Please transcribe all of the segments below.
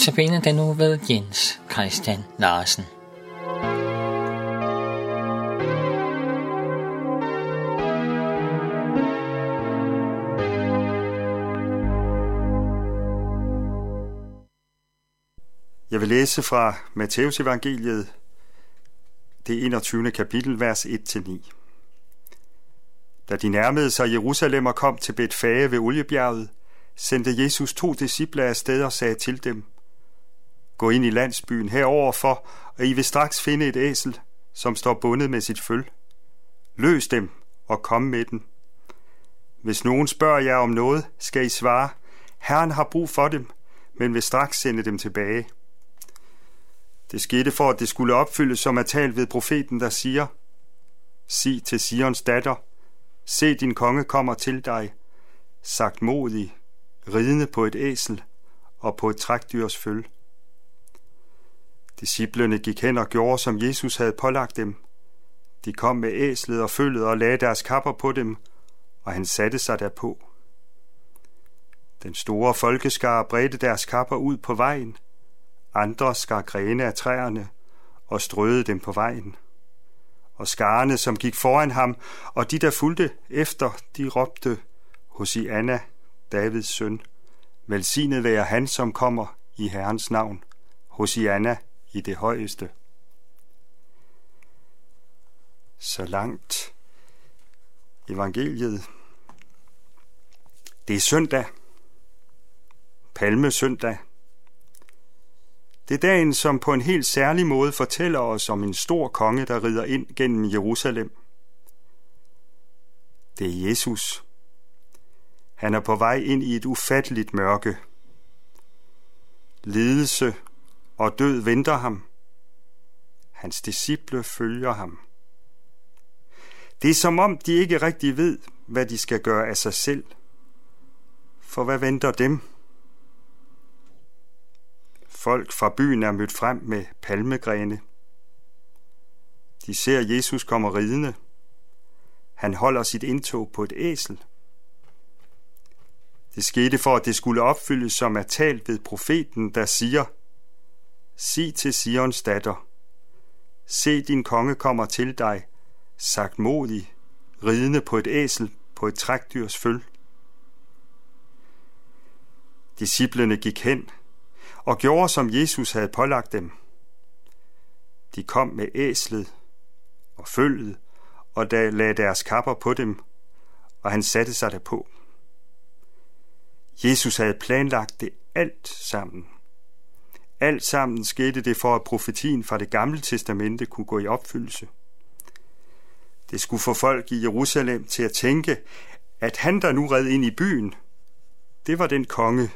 Notabene den nu ved Jens Christian Larsen. Jeg vil læse fra Matteus evangeliet, det 21. kapitel, vers 1-9. Da de nærmede sig Jerusalem og kom til Betfage ved Oliebjerget, sendte Jesus to disciple af sted og sagde til dem, Gå ind i landsbyen heroverfor, og I vil straks finde et æsel, som står bundet med sit føl. Løs dem og kom med den. Hvis nogen spørger jer om noget, skal I svare, Herren har brug for dem, men vil straks sende dem tilbage. Det skete for, at det skulle opfyldes, som er talt ved profeten, der siger, Sig til Sions datter, se din konge kommer til dig, sagt modig, ridende på et æsel og på et trækdyrs føl. Disciplerne gik hen og gjorde, som Jesus havde pålagt dem. De kom med æslet og følget og lagde deres kapper på dem, og han satte sig derpå. Den store folkeskare bredte deres kapper ud på vejen. Andre skar grene af træerne og strøede dem på vejen. Og skarne, som gik foran ham, og de, der fulgte efter, de råbte, Hosianna, Davids søn, velsignet være han, som kommer i Herrens navn, Hosianna i det højeste. Så langt evangeliet. Det er søndag. Palmesøndag. Det er dagen, som på en helt særlig måde fortæller os om en stor konge, der rider ind gennem Jerusalem. Det er Jesus. Han er på vej ind i et ufatteligt mørke. Lidelse og død venter ham. Hans disciple følger ham. Det er som om, de ikke rigtig ved, hvad de skal gøre af sig selv. For hvad venter dem? Folk fra byen er mødt frem med palmegrene. De ser Jesus komme ridende. Han holder sit indtog på et æsel. Det skete for, at det skulle opfyldes, som er talt ved profeten, der siger, sig til Sions datter, se din konge kommer til dig, sagt modig, ridende på et æsel på et trækdyrs føl. Disciplene gik hen og gjorde, som Jesus havde pålagt dem. De kom med æslet og følget, og da lagde deres kapper på dem, og han satte sig derpå. Jesus havde planlagt det alt sammen. Alt sammen skete det for, at profetien fra det gamle testamente kunne gå i opfyldelse. Det skulle få folk i Jerusalem til at tænke, at han, der nu red ind i byen, det var den konge,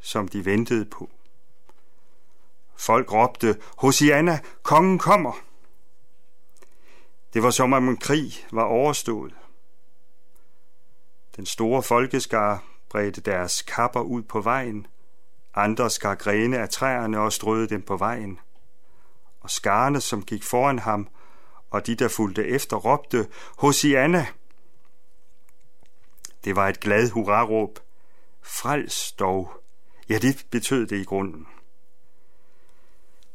som de ventede på. Folk råbte, Hosianna, kongen kommer! Det var som om en krig var overstået. Den store folkeskare bredte deres kapper ud på vejen, andre skar grene af træerne og strøede dem på vejen. Og skarne, som gik foran ham, og de, der fulgte efter, råbte, Hosianna! Det var et glad hurraråb. Frels dog. Ja, det betød det i grunden.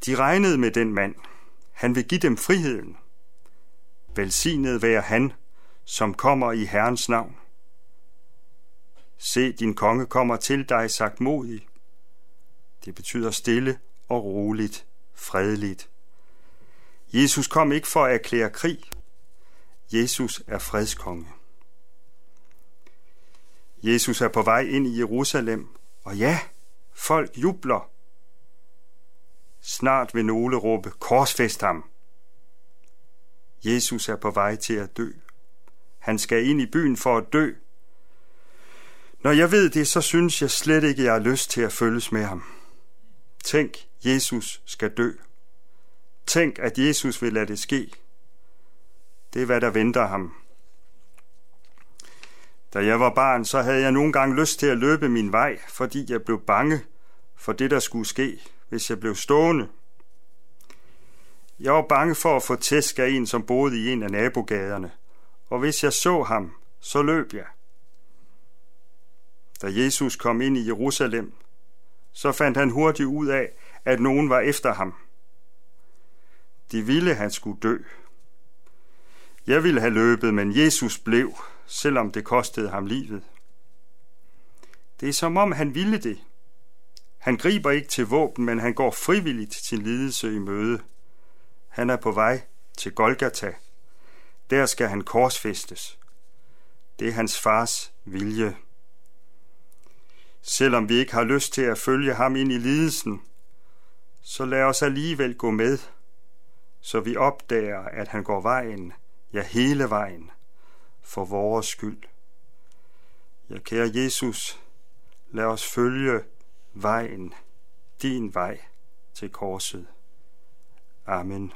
De regnede med den mand. Han vil give dem friheden. Velsignet være han, som kommer i Herrens navn. Se, din konge kommer til dig sagt modig. Det betyder stille og roligt, fredeligt. Jesus kom ikke for at erklære krig. Jesus er fredskonge. Jesus er på vej ind i Jerusalem, og ja, folk jubler. Snart vil nogle råbe, korsfest ham. Jesus er på vej til at dø. Han skal ind i byen for at dø, når jeg ved det, så synes jeg slet ikke, jeg har lyst til at følges med ham. Tænk, Jesus skal dø. Tænk, at Jesus vil lade det ske. Det er, hvad der venter ham. Da jeg var barn, så havde jeg nogle gange lyst til at løbe min vej, fordi jeg blev bange for det, der skulle ske, hvis jeg blev stående. Jeg var bange for at få tæsk af en, som boede i en af nabogaderne, og hvis jeg så ham, så løb jeg. Da Jesus kom ind i Jerusalem, så fandt han hurtigt ud af, at nogen var efter ham. De ville, han skulle dø. Jeg ville have løbet, men Jesus blev, selvom det kostede ham livet. Det er som om han ville det. Han griber ikke til våben, men han går frivilligt til lidelse i møde. Han er på vej til Golgata. Der skal han korsfæstes. Det er hans fars vilje. Selvom vi ikke har lyst til at følge ham ind i lidelsen, så lad os alligevel gå med, så vi opdager, at han går vejen, ja hele vejen, for vores skyld. Ja, kære Jesus, lad os følge vejen, din vej til korset. Amen.